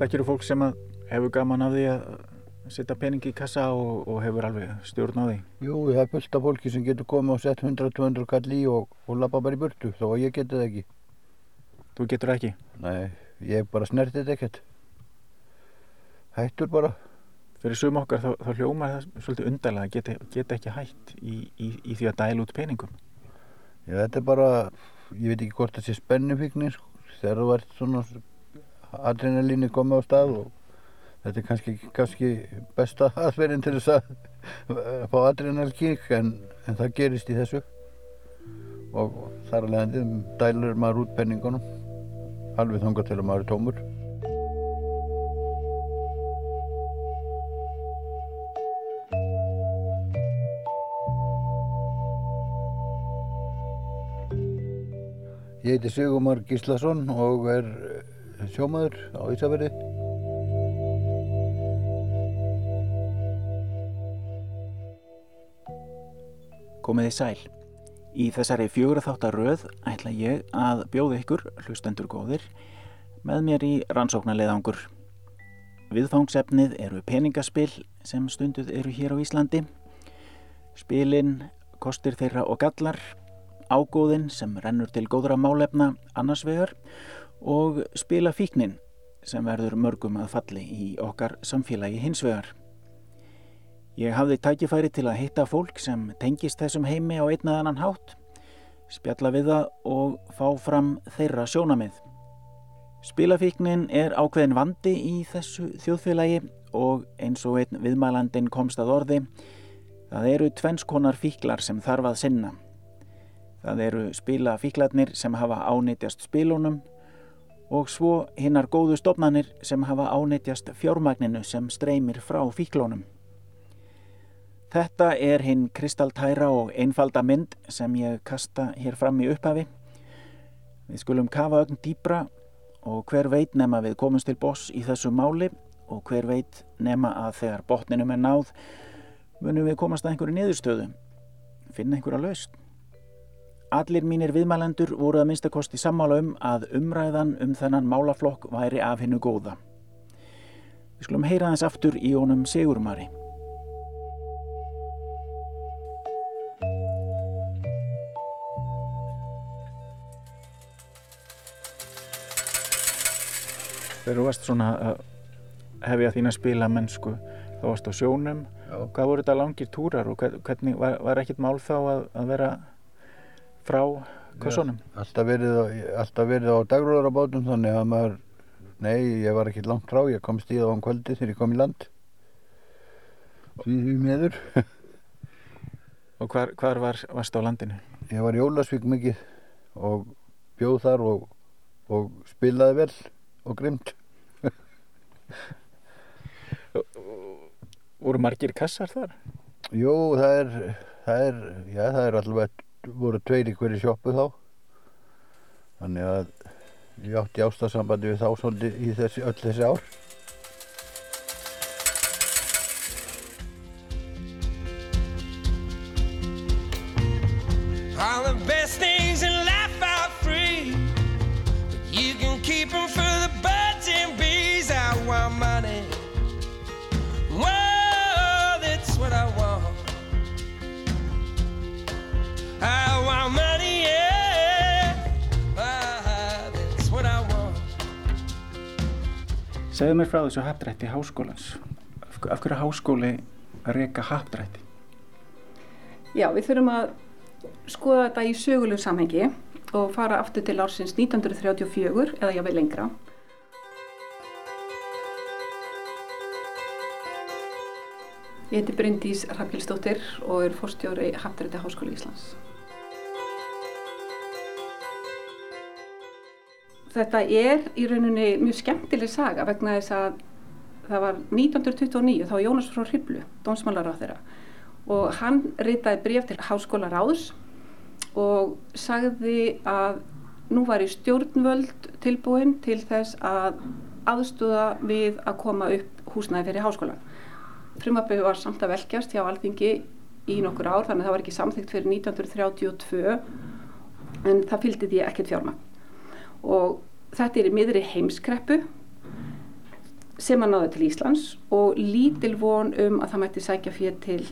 þekkir þú fólk sem að hefur gaman af því að setja peningi í kassa og, og hefur alveg stjórn á því? Jú, það er fullt af fólki sem getur komið og sett 100-200 kall í og, og lappa bara í burtu, þó að ég geti það ekki. Þú getur ekki? Nei, ég bara snerti þetta ekkert. Hættur bara. Fyrir sum okkar þá, þá hljómar það svolítið undarlega að geta, geta ekki hætt í, í, í því að dæla út peningum. Já, þetta er bara, ég veit ekki hvort það sé spennufíknir, sko. þegar þú ert svona adrenalínu komið á stað og þetta er kannski, kannski besta aðferðin til þess að fá adrenalkík en, en það gerist í þessu og þar alveg hendið dælur maður út penningunum alveg þangar til að maður er tómur. Ég heiti Sigurmar Gíslason og er sjómaður á Ísafjörði. Komiði sæl. Í þessari fjögur þáttar röð ætla ég að bjóða ykkur, hlustendur góðir, með mér í rannsóknarleðangur. Viðfangsefnið eru peningaspill sem stunduð eru hér á Íslandi. Spilin, kostir þeirra og gallar, ágóðin sem rennur til góðra málefna annars vegar og spila fíknin sem verður mörgum að falli í okkar samfélagi hins vegar. Ég hafði tækifæri til að hitta fólk sem tengist þessum heimi á einn eða annan hátt, spjalla við það og fá fram þeirra sjónamið. Spilafíknin er ákveðin vandi í þessu þjóðfélagi og eins og einn viðmælandin komst að orði, það eru tvennskonar fíklar sem þarf að sinna. Það eru spilafíklarnir sem hafa ánýtjast spilunum og svo hinnar góðu stofnanir sem hafa ánýtjast fjármagninu sem streymir frá fíklónum. Þetta er hinn kristaltæra og einfalda mynd sem ég kasta hér fram í upphafi. Við skulum kafa ögn dýbra og hver veit nema við komumst til boss í þessu máli og hver veit nema að þegar botninum er náð munum við komast að einhverju niðurstöðu, finna einhverja laust. Allir mínir viðmælendur voru að minnstakosti sammála um að umræðan um þennan málaflokk væri af hennu góða. Við skulum heyra þess aftur í honum Sigurmari. Þegar þú varst svona að hefja þín að spila mennsku, þá varst á sjónum. Já. Hvað voru þetta langir túrar og hvernig var, var ekkert mál þá að, að vera frá kössunum? Alltaf verið á, á dagrúðarabátum þannig að maður, nei, ég var ekki langt frá, ég kom stíð á um kvöldi þegar ég kom í land. Því meður. Og hvar, hvar var, varst á landinu? Ég var í Ólasvík mikið og bjóð þar og, og spilaði vel og grimt. Voru margir kassar þar? Jú, það er, það er, já, það er alltaf, voru tveir í hverju sjoppu þá. Þannig að ég átti ástasambandi við þá svolítið í þessi, öll þessi ár. Þessu hapdrætti háskólans. Af, hverju er háskóli reyka hapdrætti? Já, við þurfum að skoða þetta í sögulegu samhengi og fara aftur til ársins 1934 eða jáfnveg lengra. Ég heiti Bryndís Rafgjöldsdóttir og er fórstjóri Haftarætti Háskóla Íslands. Þetta er í rauninni mjög skemmtileg saga vegna þess að það var 1929 þá var Jónas frá Hriblu, dómsmálar á þeirra og hann ritaði bref til háskóla ráðs og sagði að nú var í stjórnvöld tilbúin til þess að aðstóða við að koma upp húsnæði fyrir háskólan. Frumvarpið var samt að velkjast hjá alþingi í nokkur ár þannig að það var ekki samþygt fyrir 1932 en það fylgdi því ekkert fjármagn. Og þetta er í miðri heimskreppu sem að náði til Íslands og lítil von um að það mætti sækja fyrir til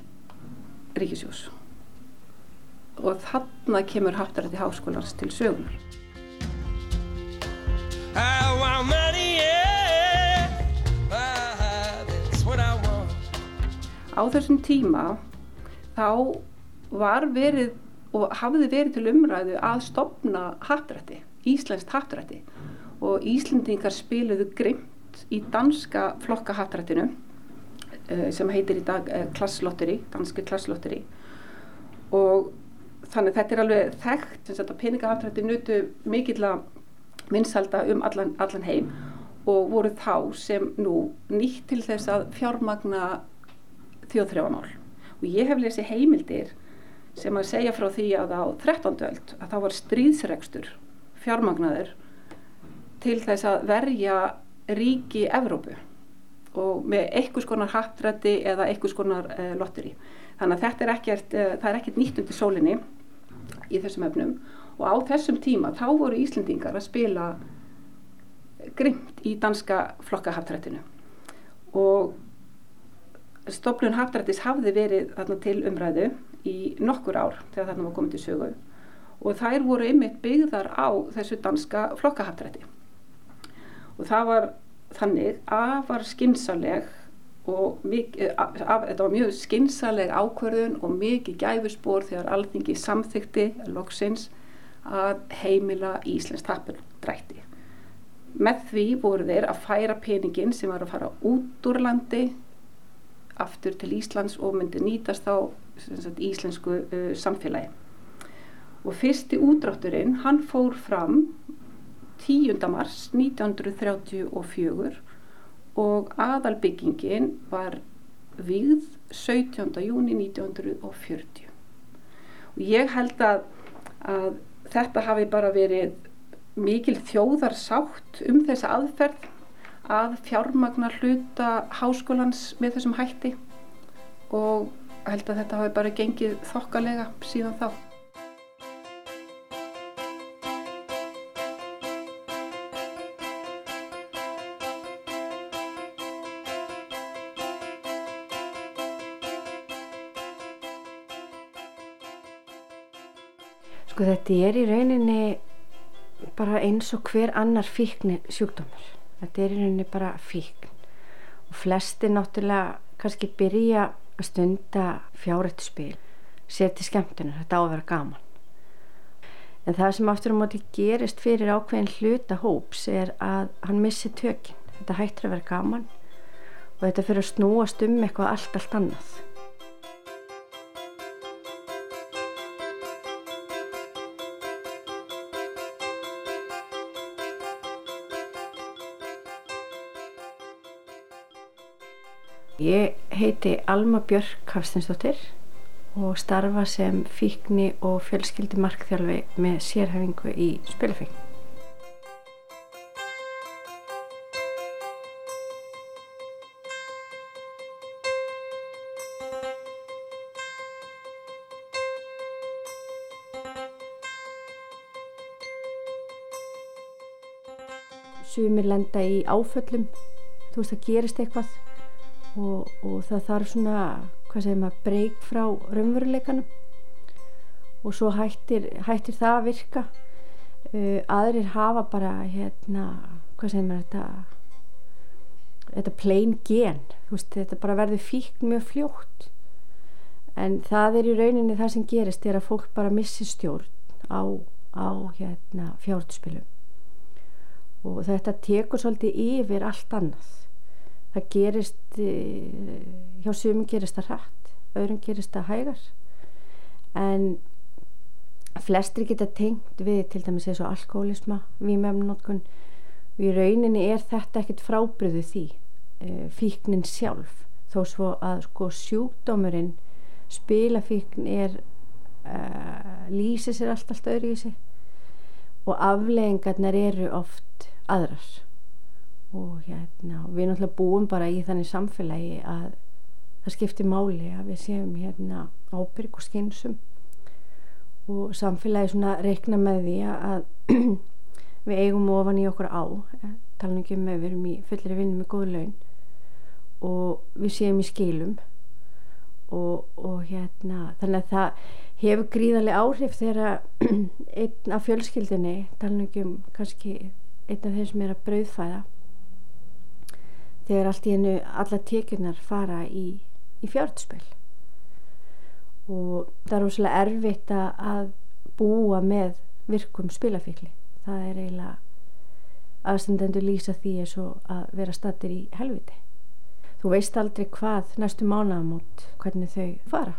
Ríkisjós og þarna kemur haftarætti háskólans til sögunar á þessum tíma þá var verið og hafði verið til umræðu að stopna hattrætti, íslenskt hattrætti og Íslendingar spiluðu grimt í danska flokka hattrættinu eh, sem heitir í dag eh, klasslotteri, danski klasslotteri og þannig þetta er alveg þekkt sem þetta peningahattrætti nutu mikill að vinsælda um allan, allan heim og voru þá sem nú nýtt til þess að fjármagna þjóðþrjámál og ég hef lesið heimildir sem að segja frá því að á 13. öld að það var stríðsregstur fjármagnaður til þess að verja ríki Evrópu og með einhvers konar hattrætti eða einhvers konar uh, lotteri. Þannig að þetta er ekkert, uh, það er ekkert nýtt undir sólinni í þessum efnum og á þessum tíma þá voru Íslendingar að spila grimt í danska flokkahattrættinu og stofnun hattrættis hafði verið þarna til umræðu í nokkur ár þegar þarna var komið til sögu og þær voru einmitt byggðar á þessu danska flokkahattrætti og það var þannig afar skinsaleg og mikið, af, þetta var mjög skinsaleg ákvörðun og mikið gæfuspor þegar alþingi samþykti loksins að heimila Íslands tappurdrætti. Með því voru þeir að færa peningin sem var að fara út úr landi aftur til Íslands og myndi nýtast á sagt, íslensku uh, samfélagi. Og fyrsti útrátturinn, hann fór fram 10. mars 1934 og aðalbyggingin var við 17. júni 1940. Og ég held að, að þetta hafi bara verið mikil þjóðarsátt um þessa aðferð að fjármagna hluta háskólans með þessum hætti og held að þetta hafi bara gengið þokkalega síðan þá. Sko þetta er í rauninni bara eins og hver annar fíkni sjúkdómur. Þetta er í rauninni bara fíkn. Og flesti náttúrulega kannski byrja að stunda fjárættu spil, sér til skemmtunar, þetta á að vera gaman. En það sem aftur á móti gerist fyrir ákveðin hluta hóps er að hann missi tökinn. Þetta hættir að vera gaman og þetta fyrir að snúast um eitthvað allt, allt annað. Heiti Alma Björk Hafstinsdóttir og starfa sem fíkni og fjölskyldi markþjálfi með sérhæfingu í spilafíkn. Sumir lenda í áföllum, þú veist það gerist eitthvað og, og það þarf svona, hvað segir maður, breyk frá raunveruleikanum og svo hættir, hættir það að virka. Uh, aðrir hafa bara, hérna, hvað segir maður, þetta, þetta plain gen, veist, þetta bara verður fíkn mjög fljótt. En það er í rauninni það sem gerist er að fólk bara missi stjórn á, á hérna, fjártspilum og þetta tekur svolítið yfir allt annað það gerist eh, hjá sumum gerist það hrætt öðrum gerist það hægar. En flestri geta tengt við til dæmis eins og alkoholisma vímefnunótkun í rauninni er þetta ekkert frábriðu því eh, fíknin sjálf. Þó svo að sko sjúkdómurinn spilafíkn er uh, lýsir sér allt allt öðru í sig og afleggingarnar eru oft aðrar og hérna, við náttúrulega búum bara í þannig samfélagi að það skiptir máli að við séum hérna ábyrg og skynsum og samfélagi svona reikna með því að við eigum ofan í okkur á tala ekki um að við erum í fullri vinnu með góð laun. Og við séum í skilum. Og, og hérna þannig að það hefur gríðarlega áhrif þegar einn af fjölskyldinni tala ekki um kannski einn af þeir sem er að brauðfæða þegar allt í hennu alla tekjurnar fara í, í fjártspil og það er rosalega erfitt að- búa með virkum spilafíkli. Það er eiginlega aðstendendur lýsa því eins og að vera stattir í helviti. Þú veist aldrei hvað næstu mánaðamót hvernig þau fara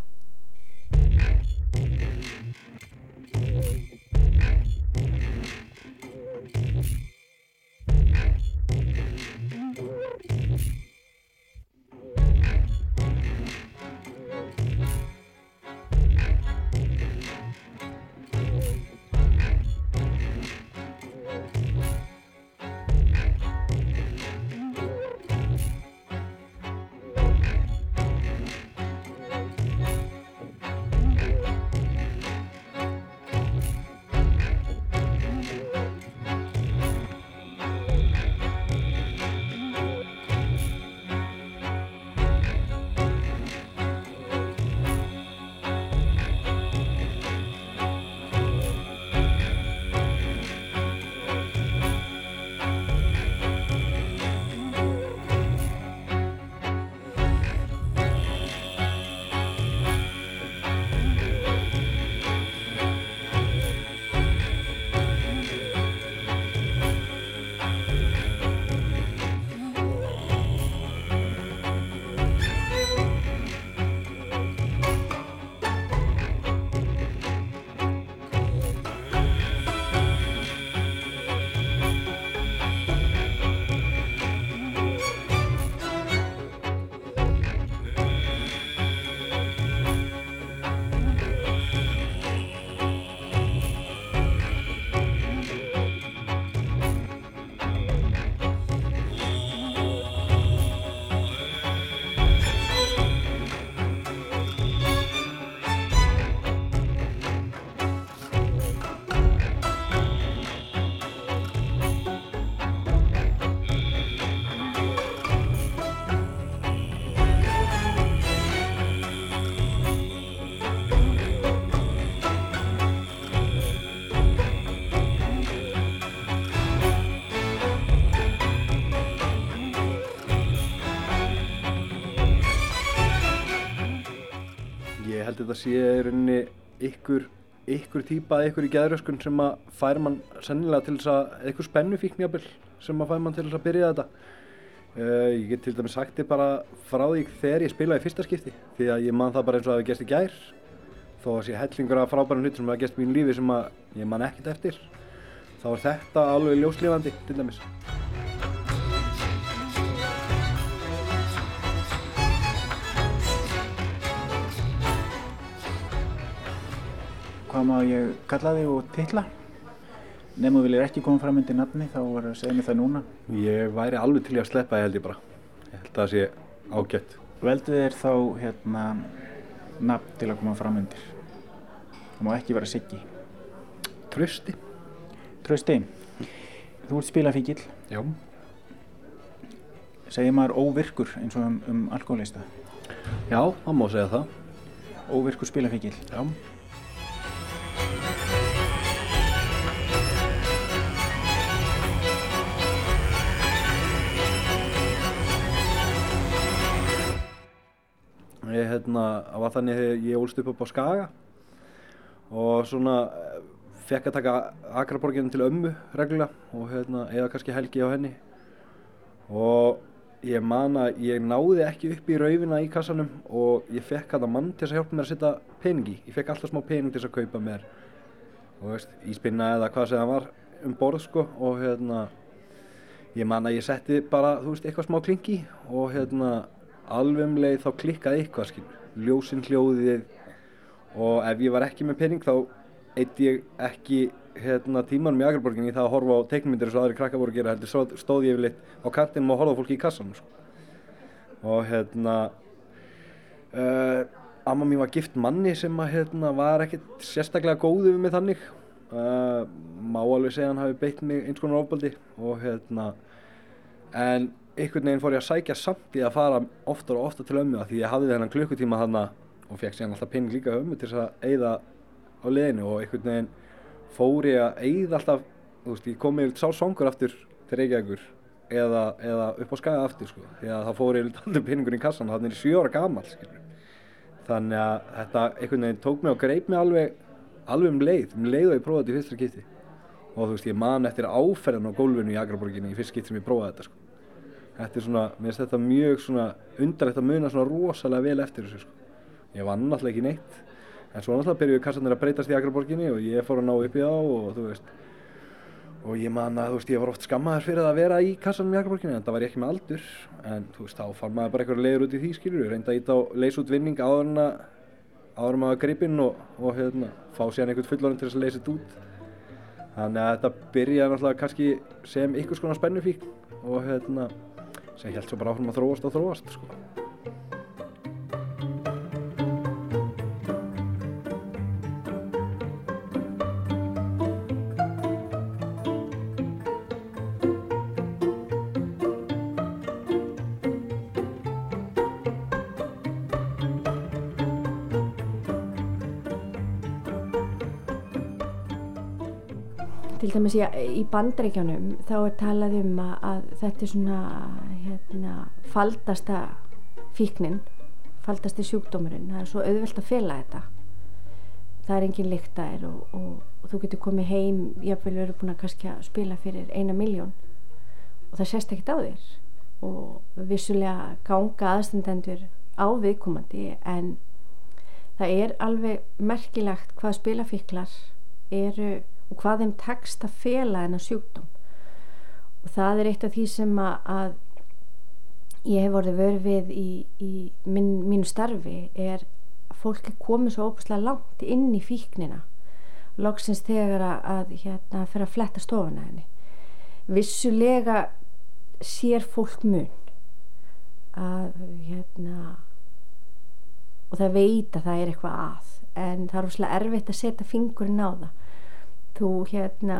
þetta sé í rauninni ykkur, ykkur típa, ykkur í geðröskun sem að fær mann sennilega til þess að, ykkur spennufíknjabil sem að fær mann til þess að byrja þetta. Uh, ég get til dæmis sagt þið bara frá því þegar ég spilaði fyrsta skipti því að ég man það bara eins og að gerst í gær þó að sé hellingur af frábærum hlutum sem hafa gerst í mínu lífi sem að ég man ekkert eftir þá er þetta alveg ljóslífandi til dæmis. Hvað má ég kalla þig og titla? Nefnum þú viljir ekki koma fram undir nafni þá verður að segja mér það núna. Ég væri alveg til í að sleppa það held ég bara. Ég held að það sé ágætt. Veldu þér þá hérna nafn til að koma fram undir. Það má ekki vera Siggi. Trösti. Trausti, þú ert spilafíkil. Já. Segir maður óvirkur eins og um, um alkoholista. Já, það má segja það. Óvirkur spilafíkil. Já. Ég hérna, það var þannig þegar ég ólst upp upp á Skaga og svona eh, fekk að taka Akraborginu til ömmu reglulega og hérna, eða kannski helgi á henni og ég man að ég náði ekki upp í raufina í kassanum og ég fekk að mann til að hjálpa mér að setja pening í. Ég fekk alltaf smá pening til að kaupa mér og veist, íspinna eða hvað sem það var um borð sko og hérna ég man að ég setti bara, þú veist, eitthvað smá kling í og hérna alveg um leið þá klikkaði eitthvað skil, ljósin hljóðið og ef ég var ekki með pening þá eitt ég ekki hérna, tímanum í Akraborginni það að horfa á teiknmyndir eins og aðri krakka voru að gera heldur stóð, ég yfirleitt á kantinum og horfa fólki í kassanum sko. og hérna uh, amma mín var gift manni sem að hérna, var ekkert sérstaklega góðu við mig þannig. Uh, má alveg segja hann hafi beitt mig eins konar ofbaldi og hérna en einhvern veginn fór ég að sækja samt í að fara oftar og oftar til ömmu því ég hafði þennan klukkutíma þarna og fekk síðan alltaf pinning líka ömmu til þess að eyða á liðinu og einhvern veginn fór ég að eyða alltaf þú veist, ég kom með sá songur aftur til Reykjavíkur eða, eða upp á skaga aftur sko, því að það fór ég alltaf pinningur í kassan þannig er ég sjö ára gammal skilur. þannig að þetta einhvern veginn tók mig og greip mig alveg alveg um leið, um leið og ég prófaði þetta í fyrsta kipti og þú veist, ég man eftir áferðan á gólfinu í Akraborginni í fyrst skipt sem ég prófaði þetta sko. Þetta er svona, mér finnst þetta mjög svona undarlegt að muna svona rosalega vel eftir þessu sko. Ég vann náttúrulega ekki neitt, en svo náttúrulega byrjuðu kassarnir að breytast í Akraborginni og ég fór að ná upp í þá og þú veist, og ég man að þú veist, ég var oft skammaður fyrir að vera í kassanum í Akraborginni, en það var ég ekki með aldur, en þú veist, þá fann maður bara eitthvað leiður út í því skilur, reynda að íta á leysa út vinning áður en að áður maður gripinn og, og hérna, fá síðan einhvern fullorinn til þess að leysa þetta út. Þannig að þetta byrjaði náttúrulega kannski sem ykkur skona spennufík og hérna, sem held svo bara áfram að þróast og þróast sko. til dæmis í, í bandreikjanum þá er talað um að, að þetta er svona hérna, faldasta fíknin faldasti sjúkdómurinn það er svo auðvelt að fela þetta. Það er engin líktæðir og, og, og þú getur komið heim jáfnvel verið búin að kannski að spila fyrir eina miljón og það sést ekkert á þér. Og vissulega ganga aðstandendur á viðkomandi en það er alveg merkilegt hvað spilafíklar eru og hvað þeim tekst að fela þennan sjúkdóm. Og það er eitt af því sem að, að ég hef vorið verið við í, í minn, mínu starfi er að fólki komið svo óbúslega langt inn í fíknina. Loksins þegar að, að hérna fyrir að fletta stofuna henni. Vissulega sér fólk mun að hérna og það veit að það er eitthvað að en það er óslega erfitt að setja fingurinn á það. Þú hérna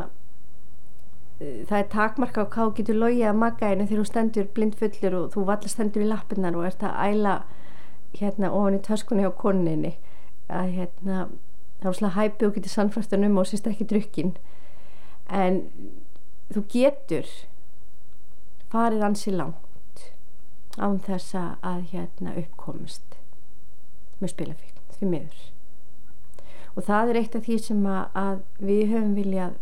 það er takmarka á hvað getur logið að maggaðinu þegar þú stendur blindfullur og þú valla stendur í lappinnar og ert að æla hérna ofan í töskunni á koninni að hérna þá er svona hæpið og getur sannfærstan um og sérst ekki drukkin en þú getur farið ansi langt án þess að hérna uppkomist með spilafíkn því miður. Og það er eitt af því sem að, að við höfum viljað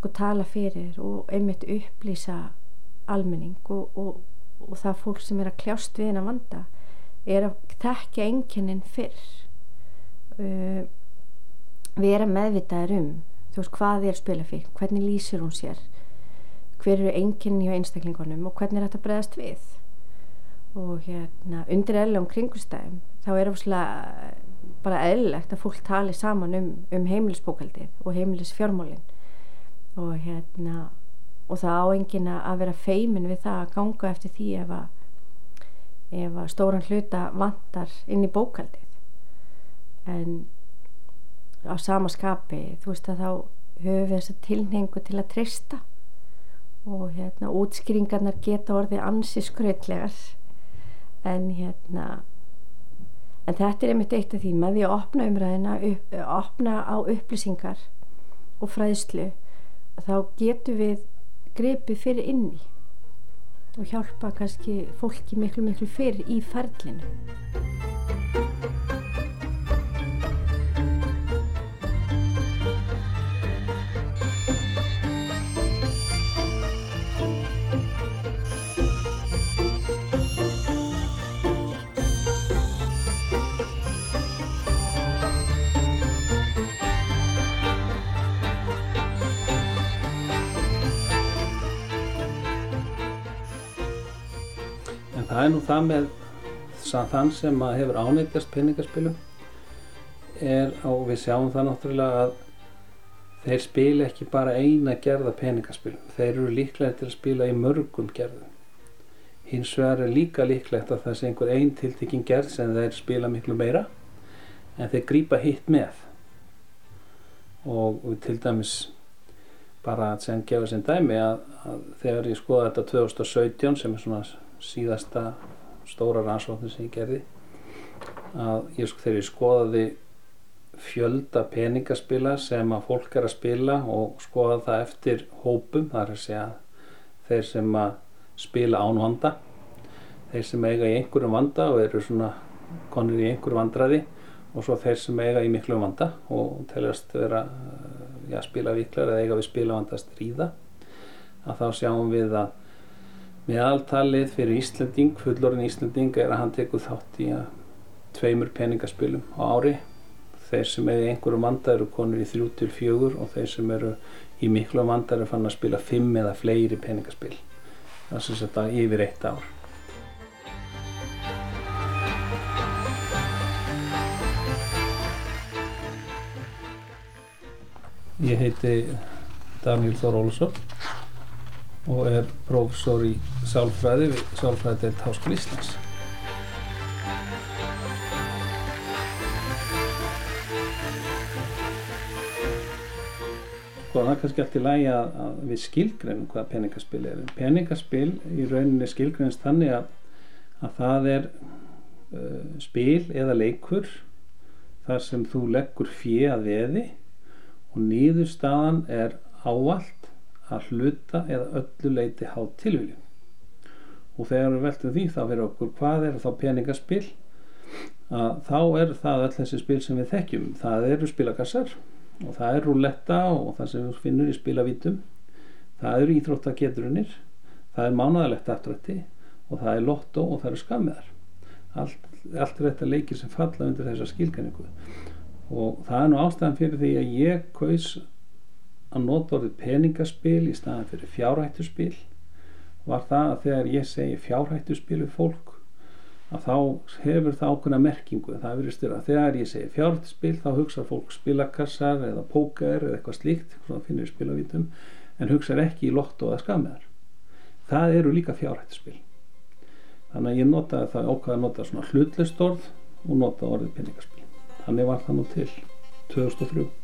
sko tala fyrir og einmitt upplýsa almenning og, og, og það fólk sem er að kljást við henn að vanda er að þekkja enginnin fyrr. Uh, vera meðvitaður um þú veist hvað er spilafík hvernig lýsir hún sér hver eru enginn hjá einstaklingunum og hvernig er þetta bregðast við. Og hérna undir eðlum kringustæðum þá er það bara eðlilegt að fólk tali saman um, um heimilisbókaldið og heimilisfjármálin og hérna og það á engin að vera feimin við það að ganga eftir því ef að, ef að stóran hluta vantar inn í bókaldið en á sama skapi þú veist að þá höfum við þessa tilhengu til að treysta. Og hérna útskýringarnar geta orðið ansi skröldlegar en hérna en þetta er einmitt eitt af því með því að opna umræðina upp, opna á upplýsingar og fræðslu þá getum við grepið fyrir inni og hjálpa kannski fólki miklu miklu fyrir í ferlinu það er nú það með þann sem hefur ánættast peningaspilum er, og við sjáum það náttúrulega að þeir spila ekki bara eina gerða peningaspilum. Þeir eru líklega til að spila í mörgum gerðum. Hins vegar er líka líklegt að það sé einhver einn tiltekkin gerð sem þeir spila miklu meira en þeir grípa hitt með. Og til dæmis bara að sem gefa sem dæmi að, að þegar ég skoða þetta 2017 sem er svona síðasta stóra rannsóknir sem ég gerði að ég, sko- þegar ég skoðaði fjölda peningaspila sem að fólk er að spila og skoða það eftir hópum, það er að segja þeir sem að spila án vanda þeir sem eiga í einhverjum vanda og eru svona konur í einhverjum vandraði og svo þeir sem eiga í miklu vanda og teljast vera eh, já, spila viklar eða eiga við spila vanda að stríða að þá sjáum við að meðaltalið fyrir Íslanding, fullorinn Íslanding er að hann tekur þátt í að tveimur peningaspilum á ári. Þeir sem í einhverjum vanda eru konur í þrjú til fjögur og þeir sem eru í miklu vanda eru fann að spila fimm eða fleiri peningaspil. Það er sem að yfir eitt ár. Ég heiti Daniel Þór Ólusson og er prófessor í sálfræði við Sálfræðideild Háskóla Íslands. Sko það er kannski allt í lagi að, að við skilgreinum hvað peningaspil er. Peningaspil í rauninni skilgreinst þannig að, að það er uh, spil eða leikur þar sem þú leggur fjö að veði og niðurstaðan er ávallt að hluta eða öllu leiti hátt tilviljun. Og þegar við veltum því þá fyrir okkur hvað er þá peningaspil að þá er það öll þessi spil sem við þekkjum. Það eru spilakassar og það er rúletta og það sem við finnur í spilavítum. Það eru íþróttaketrunir, það er mánadalegt aftrætti og það er lottó og það eru skammiðar. Allt, allt er þetta leikir sem falla undir þessa skilkenningu og það er nú ástæðan fyrir því að ég kaus að nota orðið peningaspil í staðan fyrir fjárhættuspil. Var það að þegar ég segi fjárhættuspil við fólk að þá hefur það ákveðna merkingu. Það verið styrir að þegar ég segi fjárhættuspil þá hugsa fólk spilakassar eða póker eða eitthvað slíkt svona finnir við spilavítum en hugsa ekki í lotto eða skammiðar það eru líka fjárhættuspil. Þannig að ég notaði það ákveða að nota svona hlutlist orð og nota orðið peningaspil. Þannig var það nú til 2003.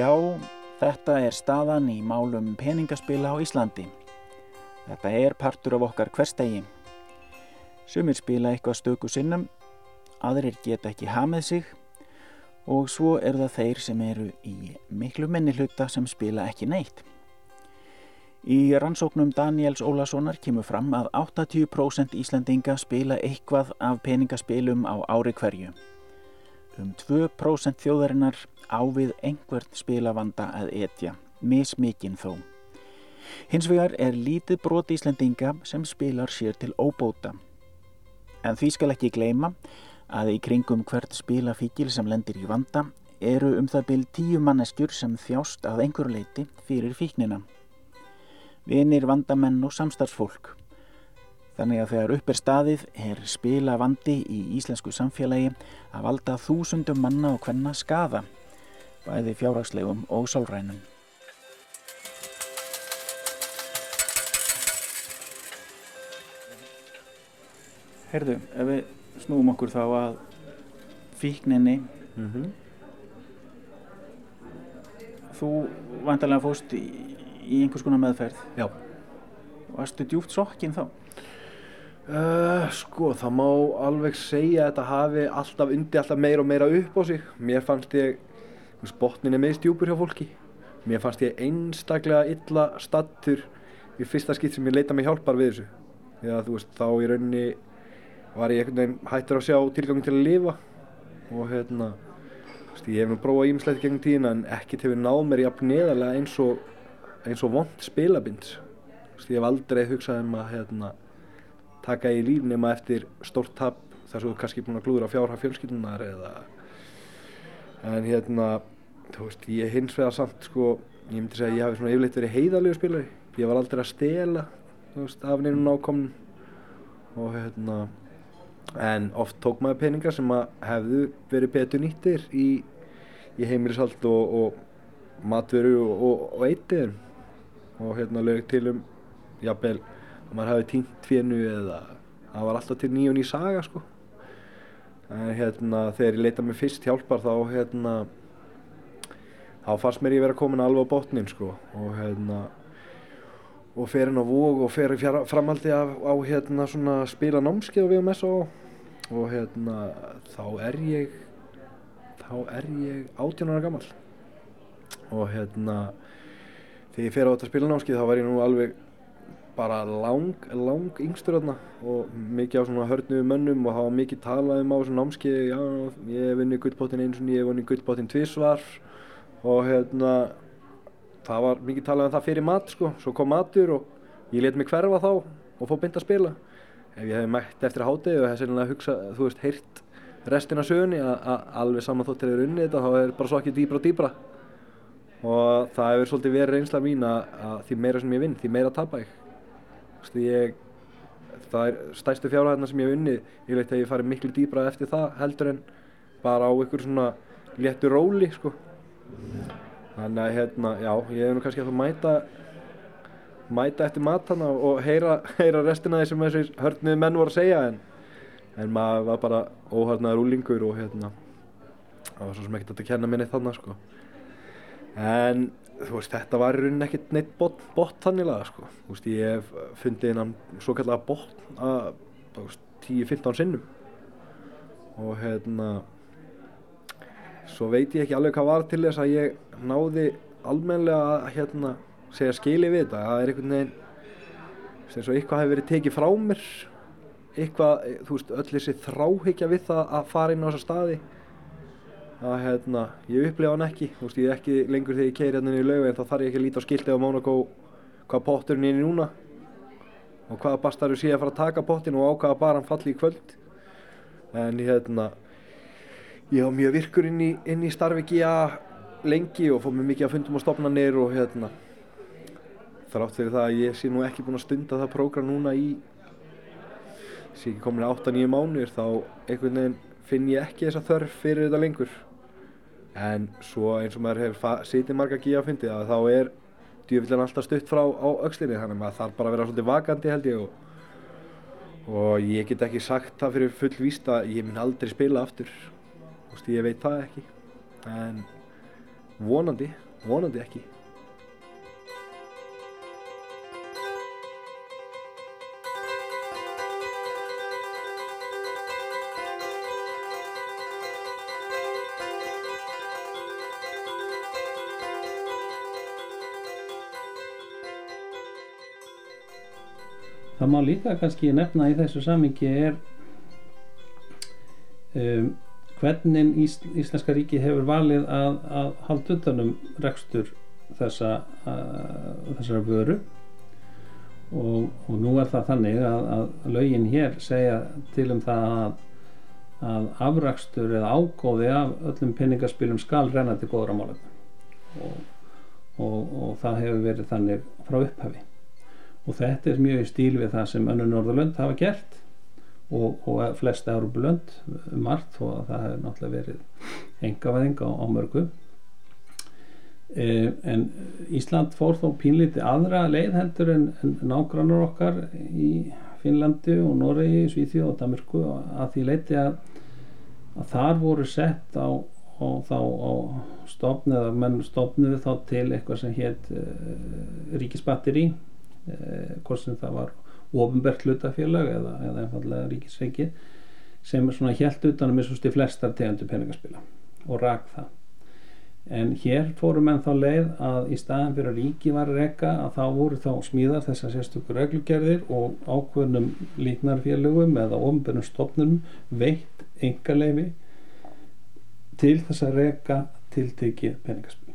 Já, þetta er staðan í málum peningaspila á Íslandi. Þetta er partur af okkar hverstegi. Sumir spila eitthvað stöku sinnum, aðrir geta ekki hamið sig og svo eru það þeir sem eru í miklu minni hluta sem spila ekki neitt. Í rannsóknum Daniels Ólasonar kemur fram að 80% Íslandinga spila eitthvað af peningaspilum á ári hverju. Um 2% þjóðarinnar ávið einhvert spilavanda að etja, mismikinn þó. Hins vegar er lítið brot Íslandinga sem spilar sér til óbóta. En því skal ekki gleyma að í kringum hvert spilafíkil sem lendir í vanda eru um það byrj tíu manneskjur sem þjást að einhver leiti fyrir fíknina. Vinir, vandamenn og samstarfsfólk. Þannig að þegar upp er staðið er spila vandi í íslensku samfélagi að valda þúsundum manna og hvenna skaða, bæði fjárhagslegum og sálrænum. Herðu, ef við snúum okkur þá að fíkninni, Mm -hmm. þú vantarlega fóst í, í einhvers konar meðferð. Já. Varstu djúpt sokkinn þá? Uh, sko, það má alveg segja að þetta hafi alltaf undi alltaf meira og meira upp á sig. Mér fannst ég, botnin er meðst djúpur hjá fólki. Mér fannst ég einstaklega illa stattur í fyrsta skipt sem ég leita mig hjálpar við þessu. Þú veist, þá í rauninni var ég einhvern veginn hættur að sjá tilgangin til að lifa. Og hérna, veist, ég hef nú prófað ímislegt gegnum tíðina en ekkert hefur náð mér jafn neðarlega eins og, eins og vond spilabind. Veist, ég hef aldrei hugsað um að, hérna, taka í líf nema eftir stórt tap þar sem þú kannski búin að glúðra fjárhag fjölskyldunar eða en hérna þú veist ég hins vegar samt sko ég myndi segja að ég hafi svona yfirleitt verið heiðalegu spilari. Ég var aldrei að stela þú veist af neinum nákomnum. Og hérna en oft tók maður peningar sem að hefðu verið betur nýttir í, í heimilishald og, og, matveru og, og, og eittiðin og hérna lög til um jafnvel að maður hafi týnt fénu eða það var alltaf til ný og ný saga sko. En hérna þegar ég leita mig fyrst hjálpar þá hérna þá fannst mér ég vera komin alveg á botnin sko. Og hérna og fer inn á vóg og fer framhaldi af, á hérna svona spila námskeið á VMS og, og hérna þá er ég þá er ég 18 ára gammal og hérna þegar ég fer á þetta spilanámskeið þá var ég nú alveg bara lang, lang yngstur þarna og mikið á svona hörnuðu mönnum og var mikið talað um á þessu námskeið já, ég hef vunnið gullbóttin eins og ég hef vunnið gullbóttin tvísvar og hérna það var mikið talað um það fyrir mat sko, svo kom matur og ég let mig hverfa þá og fór beint að spila. Ef ég hef mætt eftir hátegi og hef sérlega hugsað, þú veist, heyrt restina af sögunni að, alveg saman þótt þeir unnið þetta þá er bara svo ekki dýbra og dýbra og það hefur svolítið verið reynsla mín að, því meira sem ég vinn, því meira tapa ég ég það er stærstu fjárhæðina sem ég hef unnið. Ég veit að ég farið miklu dýbra eftir það heldur en bara á ykkur svona léttu róli sko. Þannig að hérna, já, ég hef nú kannski að mæta mæta eftir matana og heyra, heyra restina því sem þessir hörnuði menn voru að segja en, en maður var bara óhörnaður úlingur og hérna það var svo sem ekkert að kenna minni þannig sko. En veist, þetta var í rauninni ekkert neitt bot, bot þannilega sko. Veist, ég hef fundið innan svo kallega bot að 10-15 sinnum. Og hérna svo veit ég ekki alveg hvað var til þess að ég náði almenlega að hérna segja skili við þetta. Það er einhvern veginn sem svo eitthvað hefur verið tekið frá mér. Eitthvað, þú veist, öll þessi þráhyggja við það að fara inn á þessa staði að hérna, ég upplifa hann ekki. Þú veist, ég er ekki lengur þegar ég keiri hérna í laugu en þá þarf ég ekki að líta á skiltið á Monaco hvað potturinn er í núna og hvaða bastarur sé að fara að taka pottin og á hvaða bar hann falli í kvöld. En hérna ég var mjög virkur inn í, inn í starfi GIA lengi og fór mér mikið að fundum á stopnarnir og hérna þrátt fyrir það að ég sé nú ekki búinn að stunda það prógram núna í sé ekki komin 8-9 mánuðir þá einhvern veginn finn ég ekki þessa þörf fyrir þetta lengur en svo eins og maður hefur sitið marga GIA fundið að þá er djúvillan alltaf stutt frá á aukslinni þannig að maður þarf bara að vera svolítið vakandi held ég og, og ég get ekki sagt það fyrir full víst að ég mun aldrei spila aftur. Veist, ég veit það ekki. En vonandi, vonandi ekki Það má líka kannski nefna í þessu samingi er um, hvernig Ís, Íslenska ríki hefur valið að, að halda utanum rekstur þessa, að, þessara vöru. Og, og nú er það þannig að, að lögin hér segja til um það að, að afrakstur eða ágóði af öllum peningaspilum skal renna til góðra málefna. Og, og, og það hefur verið þannig frá upphafi og þetta er mjög í stíl við það sem önnu Norðurlönd hafa gert. Og, og flest Európulönd margt og það hefur náttúrulega verið engavæðing á, á mörgu. E, en Ísland fór þó pínlítið aðra leið heldur en, en nágrannar okkar í Finnlandi og Noregi, Svíþjóð og Damirku að því leiti að, að þar voru sett á á stofn eða menn stofnuðu þá til eitthvað sem hétt uh, ríkisbatteri hvort sem það var ofinbært hlutafélag eða, eða einfallega ríkisreiki sem svona helt utanum eins og sti flestar tegundu peningaspila og rak það. En hér fórum enn þá leið að í staðan fyrir að ríki var reka að þá voru þá smíðar þessar sérstökur reglugerðir og ákveðnum líknarfélögum eða ofinbærnum stofnunum veitt engaleifi til þess að reka tiltekið peningaspil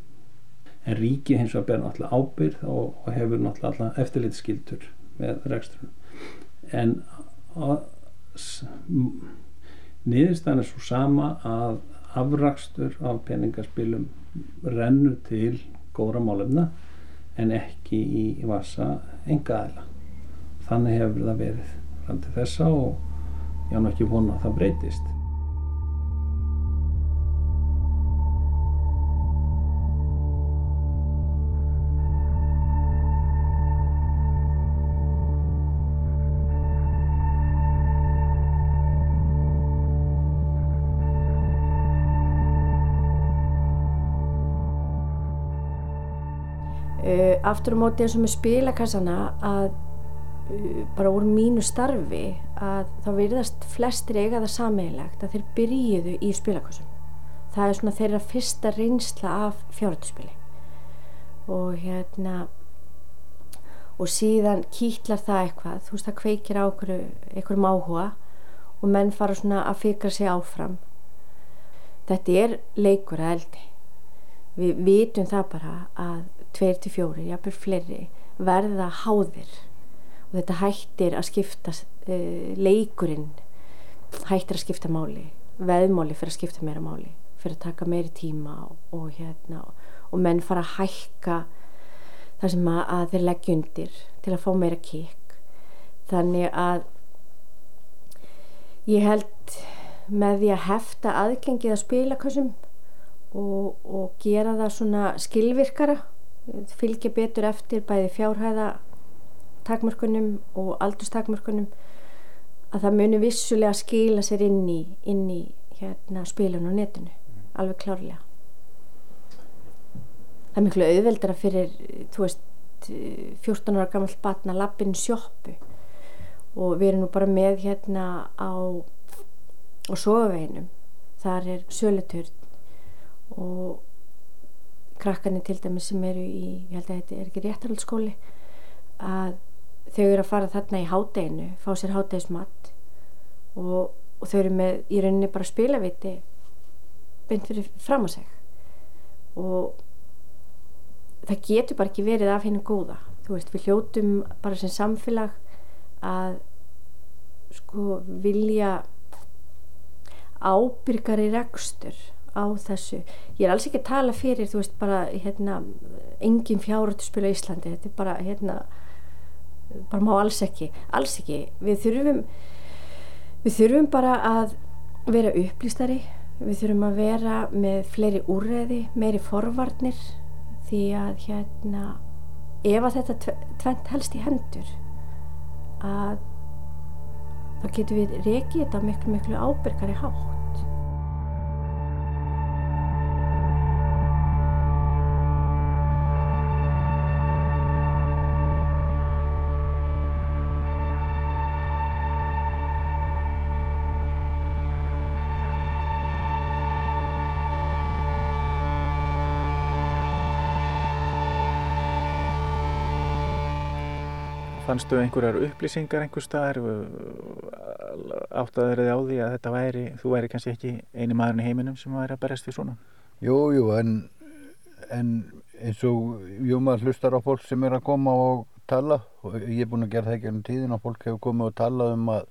en ríki hins vegar ber náttúrulega ábyrð og, og hefur náttúrulega eftirlitskildur með reksturinn en niðurstaðan er svo sama að afrakstur af peningaspilum rennur til góðra málefna en ekki í vasa engaðila þannig hefur það verið fram til þessa og ég hann ekki vona að það breytist aftur á móti eins og með spilakassana að uh, bara úr mínu starfi að þá virðast flestir eiga það sameigilegt að þeir byrjuðu í spilakassum. Það er svona þeirra fyrsta reynsla af fjárhættuspili og hérna og síðan kýtlar það eitthvað, þú veist það kveikir á einhverjum áhuga og menn fara svona að fikra sig áfram. Þetta er leikur að eldi. Við vitum það bara að tveir til fjóri, jápur fleiri verða háðir. Og þetta hættir að skipta uh, leikurinn hættir að skipta máli veðmáli fyrir að skipta meira máli fyrir að taka meiri tíma og, og hérna og menn fara að hækka það sem að, að þeir leggja undir til að fá meira kikk. Þannig að ég held með því að hefta aðgengið að spila og, og gera það svona skilvirkara fylgja betur eftir bæði fjárhæða takmörkunum og aldurstakmörkunum að það muni vissulega skila sér inn í, inn í hérna, spilun og netinu alveg klárlega. Það er miklu auðveldara fyrir þú veist 14 ára gammal batna lappin sjóppu og við erum nú bara með hérna á á sofaveginum. Þar er söluturn. Og krakkarnir til dæmis sem eru í, ég held að þetta er ekki réttarhaldsskóli að þau eru að fara þarna í hádeginu, fá sér hádegismat og, og þau eru með í rauninni bara spilaviti beint fyrir fram á seg og það getur bara ekki verið af hennu góða. Þú veist, við hljótum bara sem samfélag að sko vilja ábyrgari rekstur á þessu. Ég er alls ekki að tala fyrir þú veist bara hérna engin fjárhættu spila í Íslandi. Þetta er bara hérna bara má alls ekki, alls ekki. Við þurfum við þurfum bara að vera upplýstari. Við þurfum að vera með fleiri úrreði, meiri forvarnir. Því að hérna ef að þetta tvent helst í hendur að þá getum við rekið þetta miklu miklu ábyrgari hátt fannstu einhverjar upplýsingar einhver staðar? Áttaður þið á því að þetta væri þú væri kannski ekki eini maðurinn í heiminum sem væri að berast því svona? Jú, jú, en, en eins og jú maður hlustar á fólk sem er að koma og tala. Og ég er búin að gera það ekki um tíðin og fólk hefur komið og talað um að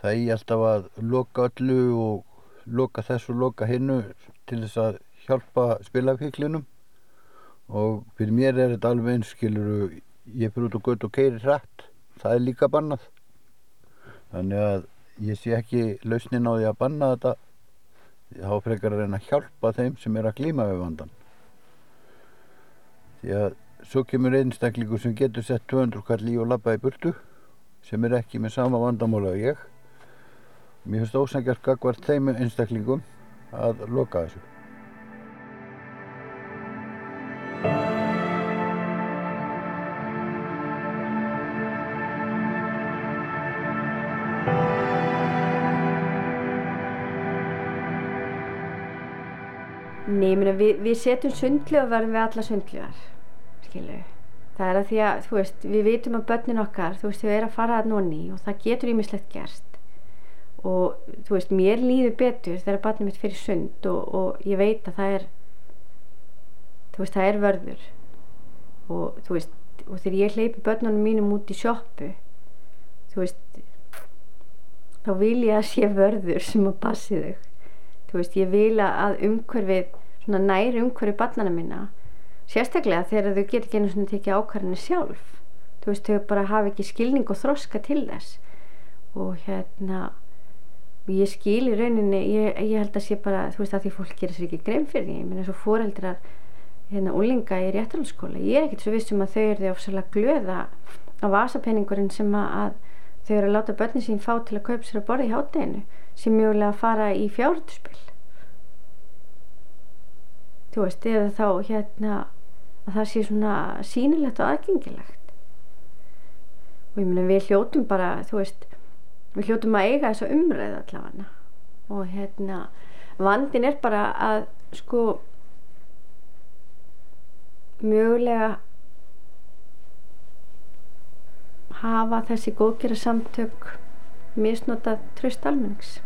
það er alltaf að loka öllu og loka þess og loka hinnu til þess að hjálpa spilafíklinum og fyrir mér er þetta alveg einskiluru ég fyrir út og gött og keiri hrætt það er líka bannað. Þannig að ég sé ekki lausnin á því að banna þetta. Þá frekar að reyna að hjálpa þeim sem er að glíma við vandan því að svo kemur einstaklingu sem getur sett 200 kall í og lappa í burtu sem er ekki með sama vandamála og ég. Mér finnst ósangjart gagvart þeim einstaklingum að loka þessu Nei, meni, við, við setjum sundlu og verðum við alla sundluðar, skilu. Það er að því að, þú veist, við vitum að börnin okkar, þú veist, þau er að fara að nonni og það getur ímislegt gerst. Og, þú veist, mér líður betur þegar barnið mitt fyrir sund og, og ég veit að það er, þú veist, það er vörður. Og, þú veist, og þegar ég hleypi börnunum mínum út í sjoppu, þú veist, þá vil ég að sé vörður sem að passi þau. Þú veist, ég vil að umhverfið næri umhverju barnana mína sérstaklega þegar þau getur ekki einu svona tekið ákvarðinu sjálf. Þú veist, þau bara hafa ekki skilning og þroska til þess. Og hérna ég skil í rauninni ég, ég held að sé bara, þú veist, að því fólk gerir sér ekki grein fyrir því, ég minna svo fóreldrar hérna, úlinga í réttarhaldsskóla ég er ekkert svo vissum að þau eru því ofsalega glöða á vasapenningurinn sem að þau eru að láta börnin sín fá til að kaupa sér að borða í hátteginu sem mjögulega fara í fjárhunduspil þú veist, eða þá hérna að það sé svona sýnilegt og aðgengilegt. Og ég meina við hljótum bara þú veist við hljótum að eiga þessa umræð allavega. Og hérna vandin er bara að sko mögulega hafa þessi góðgera samtök misnotað tröst almennings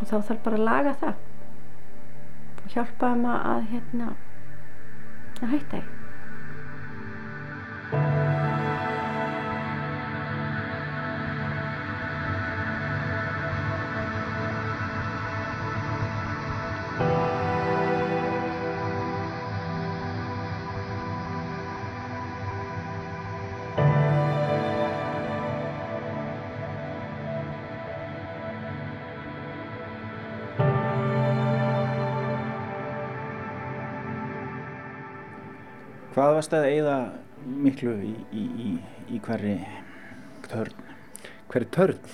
og þá þarf bara að laga það. Og hjálpa þeim að, að hérna að hætta því Hvað varst að eigða miklu í, í, í, hverri törn? Hver er törn?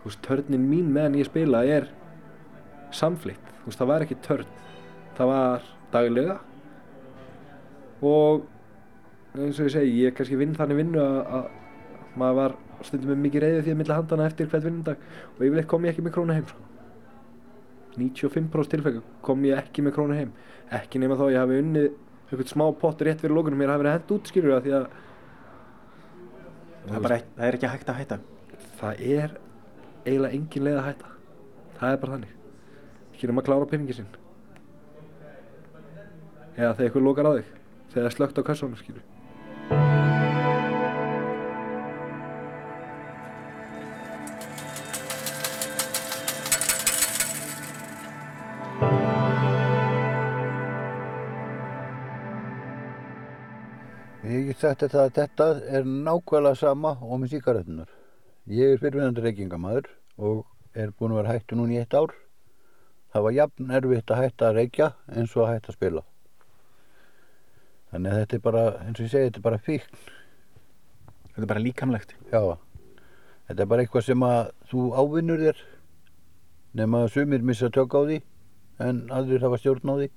Þú veist, törnin mín meðan ég spila er samflitt. Þú veist, það var ekki törn. Það var daglega og eins og ég segi, ég kannski vinn þannig vinnu að, að maður var stundum með mikið reyði því að milla handana eftir hvert vinnundag og yfirleitt kom ég ekki með krónu heim sko. 95% tilfækka kom ég ekki með krónu heim ekki nema þá ég hafi unnið einhvern smá pott rétt fyrir lókunum mér hafi verið hent út skilur það því að Það er, bara, ekki- það er ekki hægt að hætta. það er eiginlega engin leið að hætta. Það er bara þannig. Ekki nema að klára peningi sinn? Eða þegar ykkur lokar á þig? Þegar það er slögt á kassanum skilur sagt þetta að þetta er nákvæmlega sama og með síkaretunar. Ég er fyrirvinandi reykingamæður og er búin að vera hættu núna í eitt ár. Það var jafn erfitt að hætta að reykja eins og að hætta að spila. Þannig að þetta er bara, eins og ég segi, þetta er bara fíkn. Þetta er bara líkamlegt. Já, þetta er bara eitthvað sem að þú ávinnur þér nema að sumir missa tök á því en aðrir hafa stjórn á því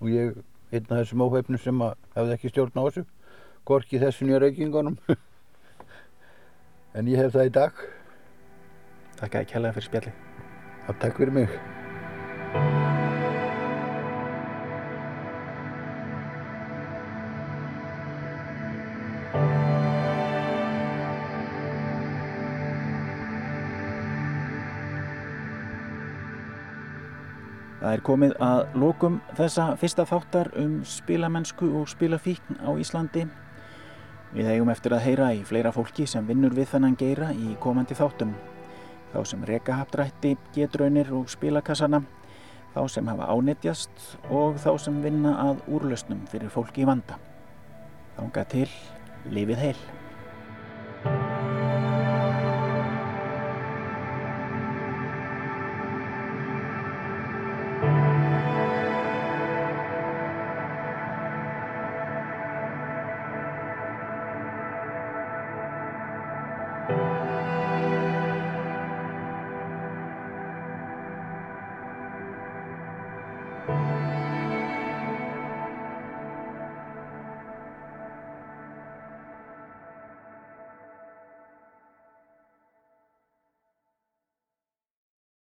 og ég einn af þessum óhefnum sem að hefði ekki stjórn á þessu gorki þessu nýja reykingunum en ég hef það í dag Takk að kjærlega fyrir spjalli. að takk fyrir mig Það er komið að lokum þessa fyrsta þáttar um spilamennsku og spilafíkn á Íslandi. Við eigum eftir að heyra í fleira fólki sem vinnur við þennan geira í komandi þáttum. Þá sem reka hapdrætti, getraunir og spilakassana, þá sem hafa ánetjast og þá sem vinna að úrlausnum fyrir fólki í vanda. Þánga til, lifið heil.